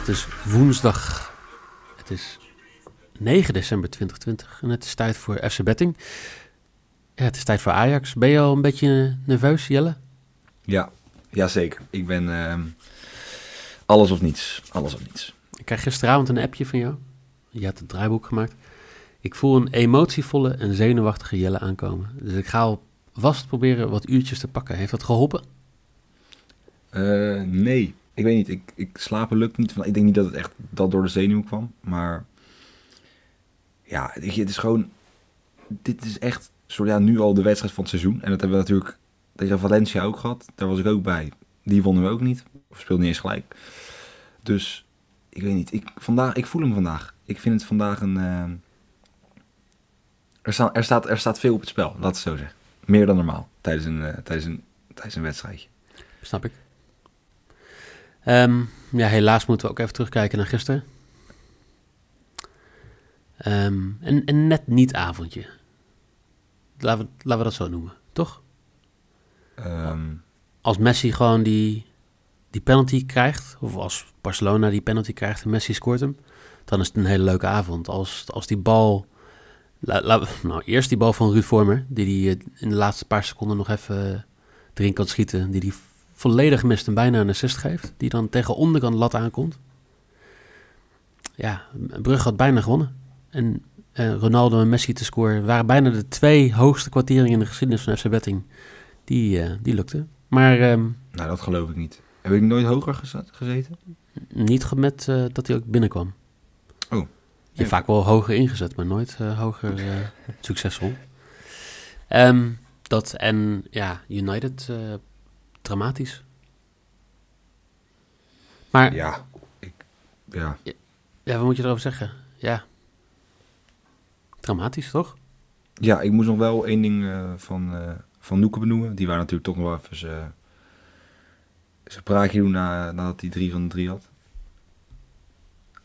Het is woensdag. Het is 9 december 2020 en het is tijd voor FC Betting. Ja, het is tijd voor Ajax. Ben je al een beetje nerveus, Jelle? Ja, jazeker. Ik ben ehm, alles of niets. Alles of niets. Ik kreeg gisteravond een appje van jou. Je hebt het draaiboek gemaakt. Ik voel een emotievolle en zenuwachtige Jelle aankomen. Dus ik ga alvast proberen wat uurtjes te pakken. Heeft dat geholpen? Eh, nee, ik weet niet. Ik, ik slapen lukt niet. Ik denk niet dat het echt dat door de zenuw kwam. Maar ja, het is gewoon... Dit is echt soort, ja, nu al de wedstrijd van het seizoen. En dat hebben we natuurlijk tegen Valencia ook gehad. Daar was ik ook bij. Die wonnen we ook niet. Of speelden niet eens gelijk. Dus ik weet niet. Ik, vandaag, ik voel hem vandaag. Ik vind het vandaag een... eh, er, sta, er, staat, er staat veel op het spel, laat het zo zeggen. Meer dan normaal tijdens een, eh, tijdens een, tijdens een wedstrijdje. Snap ik. Ehm, ja, helaas moeten we ook even terugkijken naar gisteren. Ehm, een, een net niet avondje. Laten we, laten we dat zo noemen, toch? Ehm, Als Messi gewoon die, die penalty krijgt, of als Barcelona die penalty krijgt en Messi scoort hem, dan is het een hele leuke avond. Als, als die bal, la- la- nou eerst die bal van Ruud Vormer, die hij in de laatste paar seconden nog even eh, erin kan schieten, die hij volledig mist en bijna een assist geeft, die dan tegen de onderkant lat aankomt. Ja, Brugge had bijna gewonnen. En eh, Ronaldo en Messi te scoren waren bijna de twee hoogste kwarteringen in de geschiedenis van FC Betting. Die, eh, die lukte. Maar ehm, nou, dat geloof ik niet. Heb ik nooit hoger gezeten? niet met eh, dat hij ook binnenkwam. Oh. Je hebt vaak wel hoger ingezet, maar nooit hoger succesvol. Ehm, dat en ja, United dramatisch. Maar ja. Ja, ik, ja. wat moet je erover zeggen? Ja, dramatisch toch? ja, ik moest nog wel één ding eh, van, eh van Noeke benoemen. Die waren natuurlijk toch nog wel even zijn zijn praatje doen na, nadat hij drie van de drie had.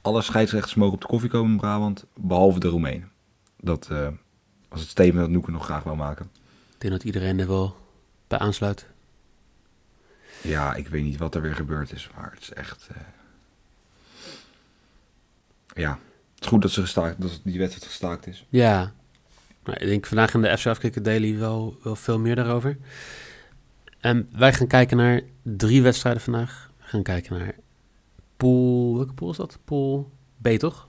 Alle scheidsrechters mogen op de koffie komen in Brabant, behalve de Roemenen. Dat eh, was het statement dat Noeke nog graag wil maken. Ik denk dat iedereen er wel bij aansluit. Ja, ik weet niet wat er weer gebeurd is, maar het is echt... eh, Ja, het is goed dat, ze gestaakt, dat die wedstrijd gestaakt is. Ja, nou, ik denk vandaag in de FC Afkikker Daily wel, wel veel meer daarover. En wij gaan kijken naar drie wedstrijden vandaag. We gaan kijken naar pool... Welke pool is dat? Pool B, toch?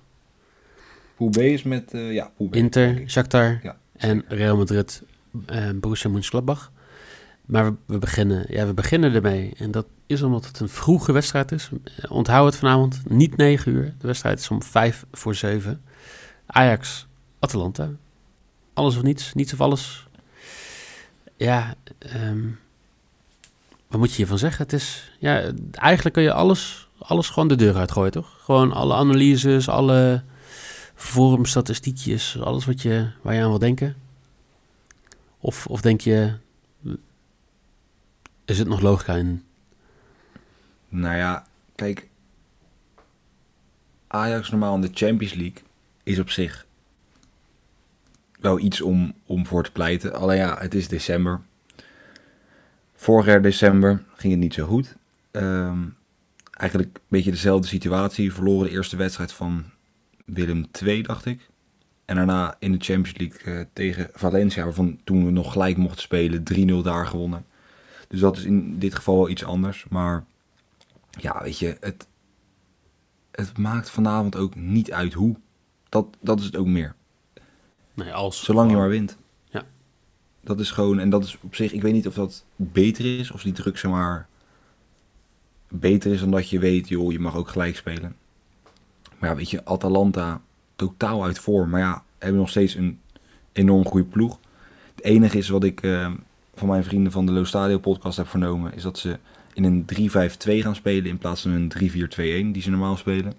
Pool B is met... eh, ja, Pool B. Inter. Shakhtar Ja, en Real Madrid, eh, Borussia Mönchengladbach. Maar we, beginnen, ja, we beginnen ermee. En dat is omdat het een vroege wedstrijd is. Onthoud het vanavond, niet 9 uur. De wedstrijd is om 5 voor 7. Ajax, Atalanta. Alles of niets, niets of alles. Ja, ehm, wat moet je hiervan zeggen? Het is, ja, eigenlijk kun je alles, alles gewoon de deur uitgooien, toch? Gewoon alle analyses, alle vormstatistiekjes, alles wat je, waar je aan wil denken. Of, of denk je, is het nog logica in? Nou ja, kijk. Ajax normaal in de Champions League is op zich wel iets om, om voor te pleiten. Alleen ja, het is december. Vorig jaar december ging het niet zo goed. Ehm, eigenlijk een beetje dezelfde situatie. Verloren de eerste wedstrijd van Willem II, dacht ik. En daarna in de Champions League eh, tegen Valencia, waarvan toen we nog gelijk mochten spelen, 3-0 daar gewonnen. Dus dat is in dit geval wel iets anders. Maar ja, weet je, het, het maakt vanavond ook niet uit hoe. Dat, dat is het ook meer. Nee, als. Zolang je maar wint. Ja. Dat is gewoon, en dat is op zich, ik weet niet of dat beter is, of die druk zeg maar beter is dan dat je weet, joh, je mag ook gelijk spelen. Maar ja, weet je, Atalanta totaal uit vorm. Maar ja, hebben nog steeds een enorm goede ploeg. Het enige is wat ik eh, van mijn vrienden van de Lo Stadio podcast heb vernomen... is dat ze in een 3-5-2 gaan spelen in plaats van een 3-4-2-1 die ze normaal spelen.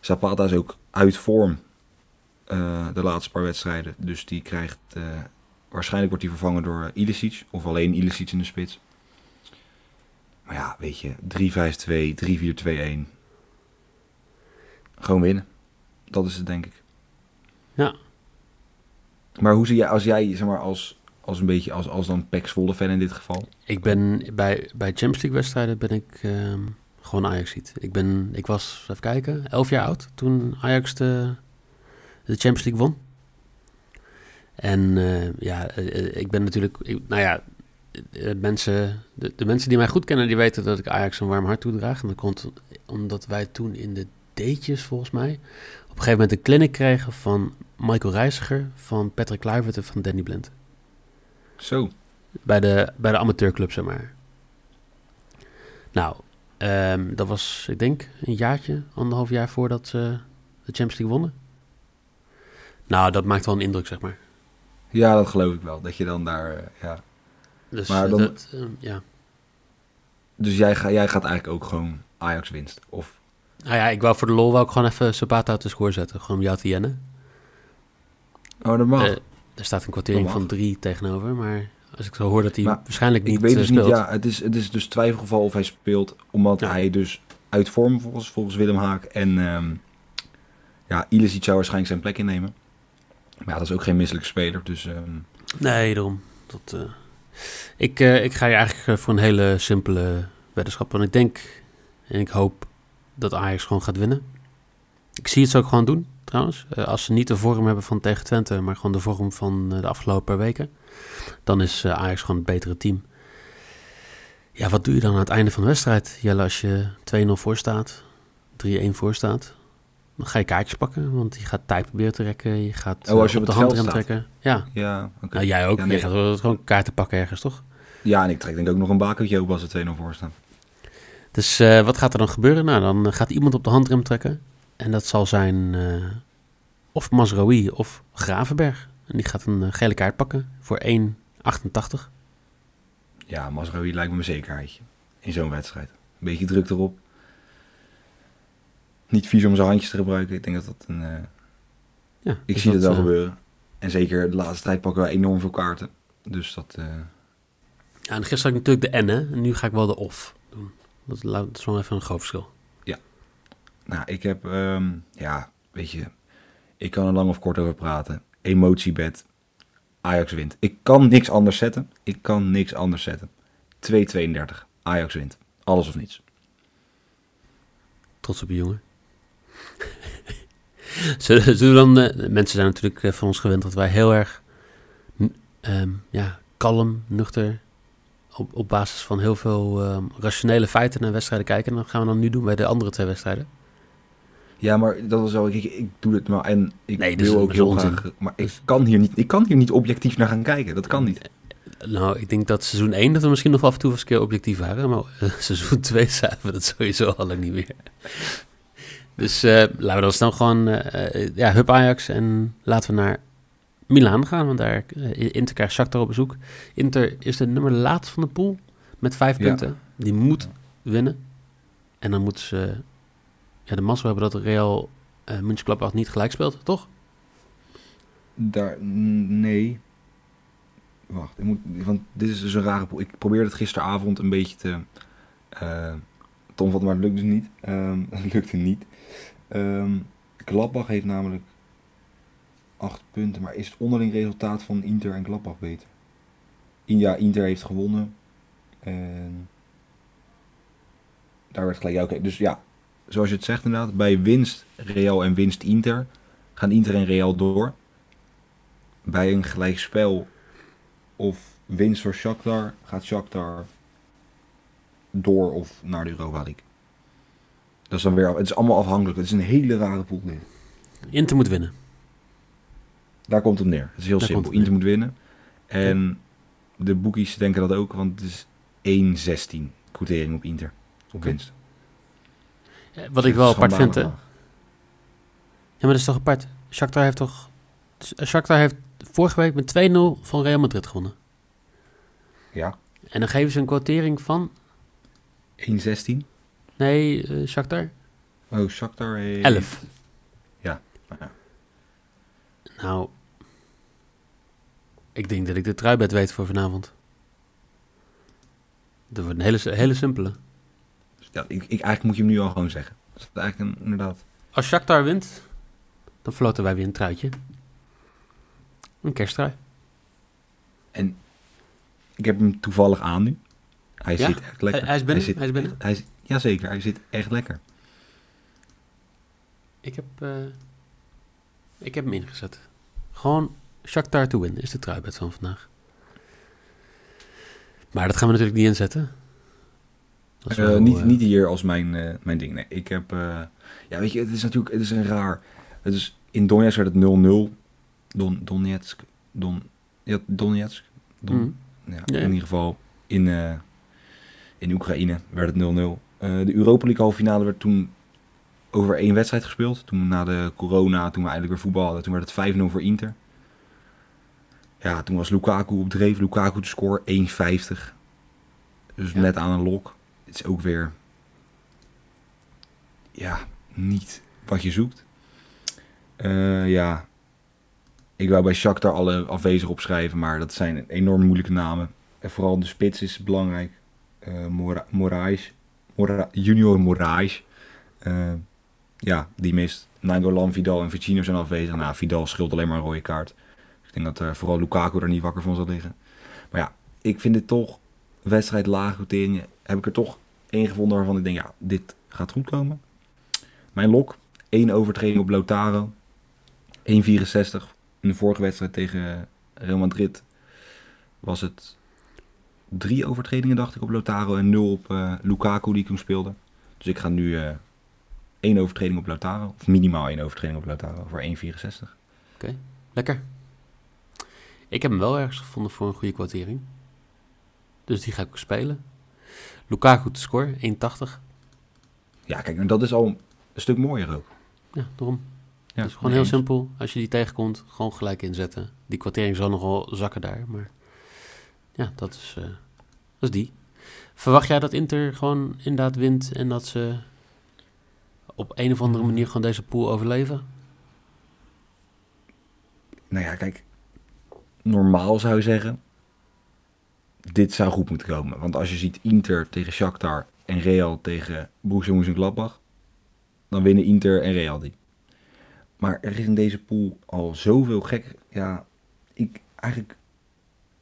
Zapata is ook uit vorm eh, de laatste paar wedstrijden. Dus die krijgt... eh, waarschijnlijk wordt hij vervangen door Ilicic. Of alleen Ilicic in de spits. Maar ja, weet je, 3-5-2, 3-4-2-1. Gewoon winnen. Dat is het, denk ik. Ja. Maar hoe zie jij, als jij, zeg maar, als, als een beetje, als, als dan Pax Volle fan in dit geval. Ik ben bij, bij Champions League wedstrijden ben ik ehm, gewoon Ajax-ziet. Ik ben, ik was, even kijken, elf jaar oud toen Ajax de, de Champions League won. En eh, ja, eh, eh, ik ben natuurlijk, nou ja, eh, mensen, de, de mensen die mij goed kennen, die weten dat ik Ajax een warm hart toedraag. En dat komt omdat wij toen in de D'tjes, volgens mij, op een gegeven moment een clinic kregen van Michael Reiziger, van Patrick Kluivert en van Danny Blind. Zo. Bij de, bij de amateurclub, zeg maar. Nou, ehm, dat was, ik denk, een jaartje, anderhalf jaar voordat ze de Champions League wonnen. Nou, dat maakt wel een indruk, zeg maar. Ja, dat geloof ik wel. Dat je dan daar, eh, ja. Dus Maar eh, dan- dat, ehm, ja. Dus jij, ga, jij gaat eigenlijk ook gewoon Ajax winst. Of, Nou ja, ik wou voor de lol ik gewoon even Zapata uit de score zetten. Gewoon om jou te jennen. oh, dat mag. Eh, er staat een kwartering mag. van drie tegenover, maar als ik zo hoor dat hij Maar waarschijnlijk niet ik weet eh, dus speelt. niet, ja, het is, het is dus twijfelgeval of hij speelt. Omdat Ja. hij dus uit vorm volgens, volgens Willem Haak. En ehm ja, Ilicic zou waarschijnlijk zijn plek innemen. Maar ja, dat is ook geen misselijke speler. Dus ehm, Nee, daarom. Dat, eh, ik, eh, ik ga je eigenlijk voor een hele simpele weddenschap. Want ik denk en ik hoop dat Ajax gewoon gaat winnen. Ik zie het ze ook gewoon doen, trouwens. Eh, als ze niet de vorm hebben van tegen Twente, maar gewoon de vorm van eh, de afgelopen paar weken. Dan is eh, Ajax gewoon het betere team. Ja, wat doe je dan aan het einde van de wedstrijd? Jelle, als je 2-0 voor staat, 3-1 voor staat. Dan ga je kaartjes pakken, want je gaat tijd proberen te rekken. Je gaat Oh, als je op op de staat. trekken. Ja, ja, oké. nou, jij ook. Ja, nee. Je gaat wel gewoon kaarten pakken ergens, toch? Ja, en ik trek denk ik ook nog een bakertje open als er 2-0 voor staan. Dus wat gaat er dan gebeuren? Nou, dan gaat iemand op de handrem trekken. En dat zal zijn eh, of Masraoui of Gravenberg. En die gaat een eh, gele kaart pakken voor 1,88. Ja, Masraoui lijkt me een zekerheidje. In zo'n wedstrijd. Een beetje druk erop. Niet vies om zijn handjes te gebruiken. Ik denk dat dat een... eh, Ja, ik dus zie het dat, wel gebeuren. En zeker de laatste tijd pakken we enorm veel kaarten. Dus dat... Ja, en gisteren had ik natuurlijk de N, hè. En nu ga ik wel de of doen. Dat, la- dat is wel even een groot verschil. Nou, ik heb, ehm, ja, weet je, ik kan er lang of kort over praten. Emotiebed, Ajax wint. Ik kan niks anders zetten. Ik kan niks anders zetten. 2,32, Ajax wint. Alles of niets. Trots op je jongen. zullen, we dan... eh, mensen zijn natuurlijk eh, van ons gewend dat wij heel erg... ehm, ja, kalm, nuchter... Op, op basis van heel veel ehm, rationele feiten naar wedstrijden kijken. En dat gaan we dan nu doen bij de andere twee wedstrijden. Ja, maar dat is wel, ik, ik doe het maar en ik Nee, is- wil ook heel onzin. graag, maar ik Dus- kan, hier niet, ik kan hier niet objectief naar gaan kijken. Dat kan niet. Nou, ik denk dat seizoen 1 dat we misschien nog af en toe eens een keer objectief waren. Maar eh, seizoen 2 zijn we dat sowieso al lang niet meer. Dus eh, laten we dan snel gewoon... eh, ja, hup Ajax en laten we naar Milaan gaan. Want daar Inter krijgt Shakhtar op bezoek. Inter is de nummer laat van de pool met vijf Ja. punten. Die moet winnen. En dan moeten ze... Ja, de mazzel hebben dat Real uh, Mönchengladbach niet gelijk speelt, toch? Daar, nee. Wacht, ik moet, want dit is dus een rare. Ik probeerde het gisteravond een beetje te, eh te omvatten, maar het lukt dus niet. Ehm, het lukte niet. Gladbach heeft namelijk acht punten, maar is het onderling resultaat van Inter en Gladbach beter? Ja, Inter heeft gewonnen. En daar werd gelijk, ja oké. Dus ja, zoals je het zegt inderdaad, bij winst Real en winst Inter gaan Inter en Real door. Bij een gelijkspel of winst voor Shakhtar gaat Shakhtar door of naar de Europa League. Dat is dan weer, het is allemaal afhankelijk. Het is een hele rare pool dit. Inter moet winnen. Daar komt het neer. Het is heel Daar simpel. Inter moet winnen. En de boekies denken dat ook, want het is 1-16 quotering op Inter. Op winst. Wat ik wel apart vind, hè. Schandalig. maar dat is toch apart? Shakhtar heeft toch... Shakhtar heeft vorige week met 2-0 van Real Madrid gewonnen. Ja, En dan geven ze een quotering van... 1-16. Nee, eh Shakhtar? Oh, Shakhtar heeft... 11. Ja. Ja. Nou, ik denk dat ik de truibed weet voor vanavond. Dat wordt een hele, hele simpele. Ja, ik, ik, eigenlijk moet je hem nu al gewoon zeggen. Dat is eigenlijk een, inderdaad... Als Shakhtar wint, dan floten wij weer een truitje. Een kersttrui. En ik heb hem toevallig aan nu. Hij Ja? zit echt lekker. Hij- hij is binnen? zit Hij is binnen? hij jazeker, hij zit echt lekker. Ik heb, eh, ik heb hem ingezet. Gewoon Shakhtar to win is de truibed van vandaag. Maar dat gaan we natuurlijk niet inzetten. Dat is Eh, wel, niet, eh, niet hier als mijn, eh, mijn ding. Nee, ik heb... eh, ja, weet je, het is natuurlijk... Het is een raar... Het is, in Donetsk werd het 0-0. Don, Donetsk. Don, ja, Donetsk. Don, Mm. ja. In ieder geval in, eh, in Oekraïne werd het 0-0. Eh, de Europa League halve finale werd toen over één wedstrijd gespeeld. Toen na de corona, toen we eindelijk weer voetbal hadden, toen werd het 5-0 voor Inter. Ja, toen was Lukaku op dreef. Lukaku de score 1,50. Dus Ja. net aan een lok. Het is ook weer... Ja, niet wat je zoekt. Eh, ja, ik wou bij Shakhtar alle afwezig opschrijven, maar dat zijn enorm moeilijke namen. En vooral de spits is belangrijk. Eh Mora Moraes. Mora Junior Moraes. Eh, ja, die mist. Nainggolan, Vidal en Ficino zijn afwezig. Nou, Vidal scheelt alleen maar een rode kaart. Ik denk dat vooral Lukaku er niet wakker van zal liggen. Maar ja, ik vind dit toch, wedstrijd lage quoteringen, heb ik er toch één gevonden waarvan ik denk, ja, dit gaat goed komen. Mijn lok, één overtreding op Lautaro. 1,64. In de vorige wedstrijd tegen Real Madrid was het drie overtredingen, dacht ik, op Lautaro en nul op eh, Lukaku die ik toen speelde. Dus ik ga nu eh één overtreding op Lautaro, of minimaal één overtreding op Lautaro voor 1,64. Lekker. Ik heb hem wel ergens gevonden voor een goede kwartering. Dus die ga ik ook spelen. Lukaku te score, 1,80. Ja, kijk, en dat is al een stuk mooier ook. Ja, daarom. Ja, het is gewoon heel simpel. Als je die tegenkomt, gewoon gelijk inzetten. Die kwartering zal nogal zakken daar, maar ja, dat is, eh, dat is die. Verwacht jij dat Inter gewoon inderdaad wint en dat ze op een of andere manier gewoon deze pool overleven? Nou ja, kijk, normaal zou je zeggen, dit zou goed moeten komen. Want als je ziet Inter tegen Shakhtar en Real tegen Borussia Mönchengladbach, dan winnen Inter en Real die. Maar er is in deze pool al zoveel gek. Ja, ik eigenlijk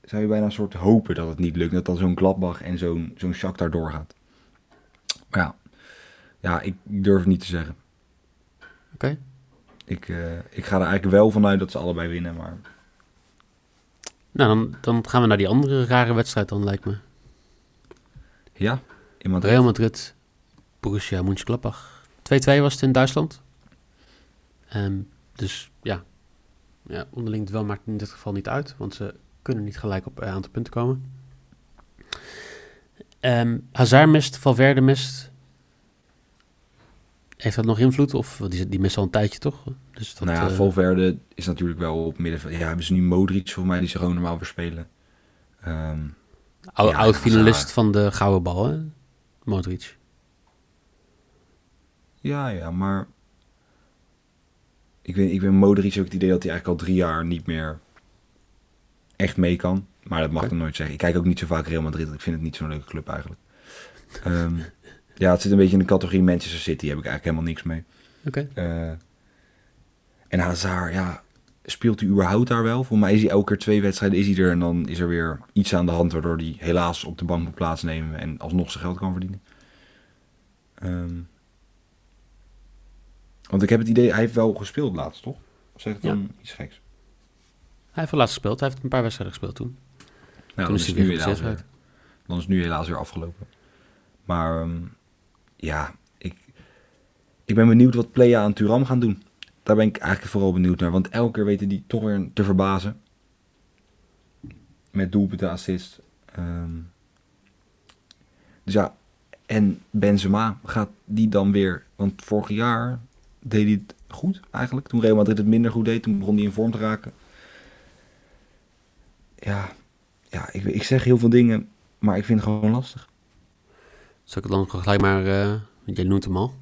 zou je bijna een soort hopen dat het niet lukt. Dat dan zo'n Gladbach en zo'n zo'n Shakhtar doorgaat. Maar ja, ja, ik durf het niet te zeggen. Oké. Ik, eh, ik ga er eigenlijk wel vanuit dat ze allebei winnen, maar Nou, dan, dan gaan we naar die andere rare wedstrijd dan, lijkt me. ja, in Madrid. Real Madrid, Borussia Mönchengladbach. 2-2 was het in Duitsland. Ehm, dus ja. ja, onderling duel maakt in dit geval niet uit, want ze kunnen niet gelijk op een aantal punten komen. Ehm Hazard mist, Valverde mist. Heeft dat nog invloed? Of die, die mist al een tijdje toch? Dus dat, nou ja, eh, Valverde is natuurlijk wel op midden. Ja, hebben ze nu Modric voor mij die ze gewoon normaal weer spelen. Ehm, ou- ja, oud-finalist Hazard. van de gouden bal, hè? Modric. ja, ja, maar ik weet, ik ben Modric ook het idee dat hij eigenlijk al drie jaar niet meer echt mee kan. Maar dat mag ik nooit zeggen. Ik kijk ook niet zo vaak Real Madrid. Ik vind het niet zo'n leuke club eigenlijk. Ehm, ja, het zit een beetje in de categorie Manchester City. Heb ik eigenlijk helemaal niks mee. Oké. Eh, en Hazard, ja, speelt hij überhaupt daar wel? Voor mij is hij elke keer twee wedstrijden is hij er en dan is er weer iets aan de hand waardoor hij helaas op de bank moet plaatsnemen en alsnog zijn geld kan verdienen. Ehm, want ik heb het idee, hij heeft wel gespeeld laatst, toch? Of zeg ik dan iets geks? Hij heeft wel laatst gespeeld. Hij heeft een paar wedstrijden gespeeld toen. Nou, toen dan is hij het nu weer weer, dan is het nu helaas weer afgelopen. Maar ehm, ja, ik, ik ben benieuwd wat Playa en Turam gaan doen. Daar ben ik eigenlijk vooral benieuwd naar. Want elke keer weten die toch weer te verbazen. Met doelpunten, assist. Ehm, dus ja, en Benzema gaat die dan weer... Want vorig jaar deed hij het goed eigenlijk. Toen Real Madrid het minder goed deed, toen begon hij in vorm te raken. Ja, ja ik, ik zeg heel veel dingen, maar ik vind het gewoon lastig. Zal ik het dan gelijk maar, uh, jij noemt hem al.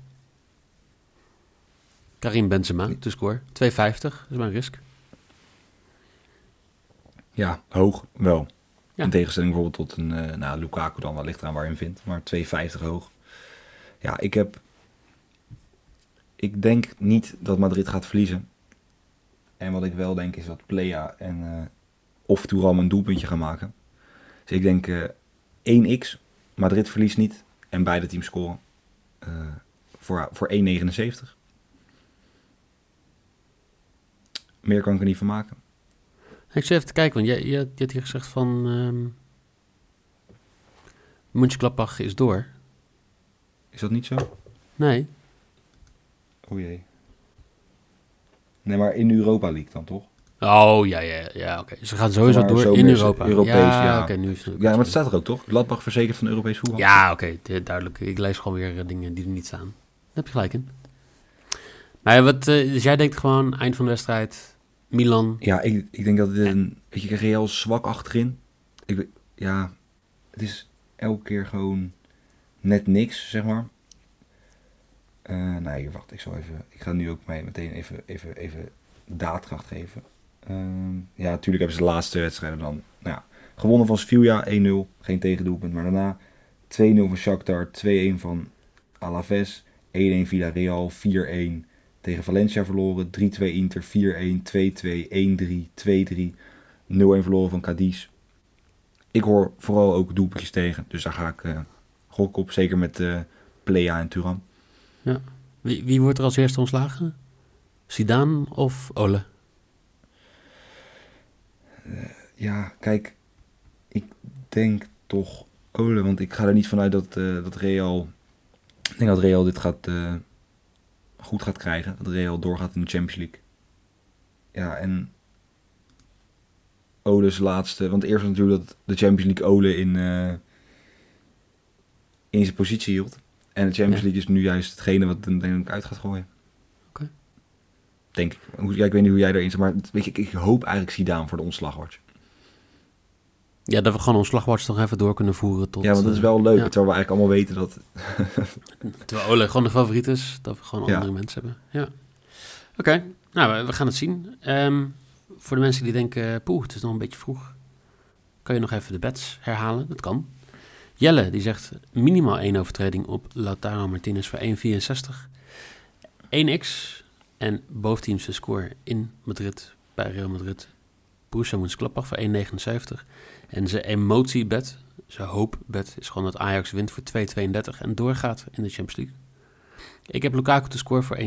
Karim Benzema, te score. 2,50 is mijn risk. Ja, hoog wel. Ja. In tegenstelling bijvoorbeeld tot een uh, nou, Lukaku dan, wel ligt eraan waar je hem vindt. Maar 2,50 hoog. Ja, ik heb... Ik denk niet dat Madrid gaat verliezen. En wat ik wel denk is dat Plea en uh, of Touram een doelpuntje gaan maken. Dus ik denk uh, 1x. Madrid verliest niet. En beide teams scoren. voor voor 1,79. Meer kan ik er niet van maken. Ik zit even te kijken, want je, je, je had hier gezegd van... Um, Mönchengladbach is door. Is dat niet zo? Nee. O jee. Nee, maar in Europa League dan toch? Oh, ja, ja, ja, oké. Ze gaan sowieso door in Europa. Europees, ja. ja. Oké, nu is het ja, maar het staat er ook, toch? Gladbach verzekerd van Europees voetbal. Ja, oké, duidelijk. Ik lees gewoon weer dingen die er niet staan. Daar heb je gelijk in. Maar wat, uh, dus jij denkt gewoon, eind van de wedstrijd, Milan. Ja, ik, ik denk dat dit een... Weet je, Real zwak achterin. Ik, ja, het is elke keer gewoon net niks, zeg maar. Uh, nee, wacht, ik zal even... Ik ga nu ook mij meteen even, even, even daadkracht geven. Uh, ja, natuurlijk hebben ze de laatste wedstrijden dan... Nou ja, gewonnen van Sevilla 1-0, geen tegendoelpunt. Maar daarna 2-0 van Shakhtar, 2-1 van Alaves, 1-1 Villarreal, 4-1 tegen Valencia verloren. 3-2 Inter, 4-1, 2-2, 1-3, 2-3. 0-1 verloren van Cadiz. Ik hoor vooral ook doelpuntjes tegen. Dus daar ga ik uh, gok op. Zeker met uh, Plea en Turan. Ja. Wie, wie wordt er als eerste ontslagen? Zidane of Ole? Uh, ja, kijk. Ik denk toch Ole. Want ik ga er niet vanuit dat, dat Real... Ik denk dat Real dit gaat goed gaat krijgen. Dat Real doorgaat in de Champions League. Ja, en Ole's laatste... Want eerst was natuurlijk dat de Champions League Ole in, uh, in zijn positie hield. En de Champions League is nu juist hetgene wat hem denk ik uit gaat gooien. Denk ik. Ja, ik weet niet hoe jij erin zit, maar weet je, ik hoop eigenlijk Zidane voor de ontslagwatch. Ja, dat we gewoon ons slagwatch nog even door kunnen voeren tot... Ja, want dat is wel leuk, ja. terwijl we eigenlijk allemaal weten dat... terwijl Ole gewoon de favoriet is, dat we gewoon andere mensen hebben. Ja. Oké, nou, we gaan het zien. Um, voor de mensen die denken, poeh, het is nog een beetje vroeg. Kan je nog even de bets herhalen? Dat kan. Jelle, die zegt minimaal één overtreding op Lautaro Martinez voor 1,64. 1x en boventeamse score in Madrid, bij Real Madrid. Borussia Mönchengladbach voor 1,79. En zijn emotiebed, zijn hoopbed, is gewoon dat Ajax wint voor 2,32 en doorgaat in de Champions League. Ik heb Lukaku te score voor 1,80.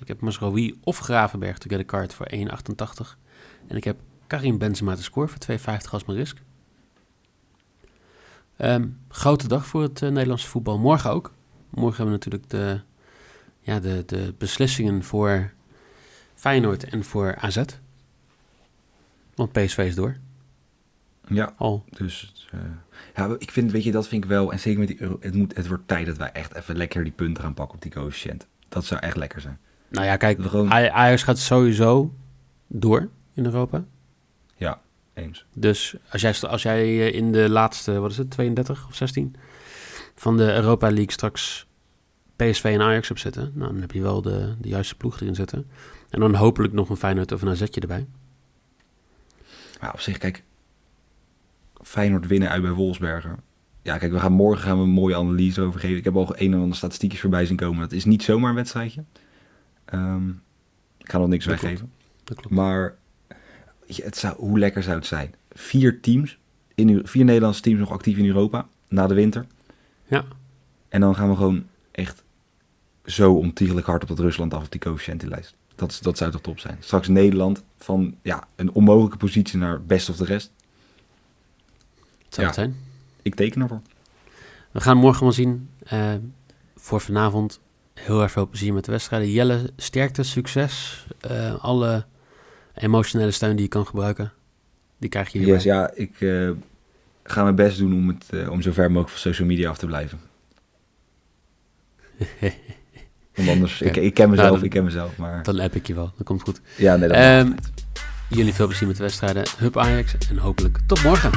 Ik heb Masraoui of Gravenberg te get a card voor 1,88. En ik heb Karim Benzema te score voor 2,50 als mijn risk. Um, grote dag voor het uh, Nederlandse voetbal. Morgen ook. Morgen hebben we natuurlijk de, ja, de, de beslissingen voor Feyenoord en voor AZ. Want PSV is door. Ja, al. dus uh, ja, ik vind, weet je, dat vind ik wel, en zeker met die euro, het, moet, het wordt tijd dat wij echt even lekker die punten gaan pakken op die coëfficiënt. Dat zou echt lekker zijn. Nou ja, kijk, gewoon... Ajax gaat sowieso door in Europa. Ja, eens. Dus als jij, als jij eh, in de laatste, wat is het, 32 of 16 van de Europa League straks PSV en Ajax op zitten, nou, dan heb je wel de, de juiste ploeg erin zitten. En dan hopelijk nog een Feyenoord of een AZ'tje erbij. Maar op zich, kijk, Feyenoord winnen uit bij Wolfsberger. Ja, kijk, we gaan morgen gaan we een mooie analyse over geven. Ik heb al een en ander statistiekjes voorbij zien komen. Dat is niet zomaar een wedstrijdje. Um, ik ga nog niks dat weggeven. Dat klopt. Maar het zou, hoe lekker zou het zijn? Vier teams, in, vier Nederlandse teams nog actief in Europa na de winter. Ja. En dan gaan we gewoon echt zo ontiegelijk hard op dat Rusland af op die coëfficiëntenlijst. Dat, dat zou toch top zijn. Straks Nederland van ja, een onmogelijke positie naar best of de rest. Zou het zijn? Ik teken ervoor. We gaan morgen wel zien. Uh, voor vanavond heel erg veel plezier met de wedstrijden. Jelle, sterkte, succes. Uh, alle emotionele steun die je kan gebruiken. Die krijg je hier. Yes, ja, ik uh, ga mijn best doen om, het, om zo ver mogelijk van social media af te blijven. Want anders, ik, ik ken mezelf, Nou, dan- ik ken mezelf. Maar Dan app ik je wel, dat komt goed. ja, nee, dat Ehm. Jullie veel plezier met de wedstrijden. Hup Ajax en hopelijk tot morgen.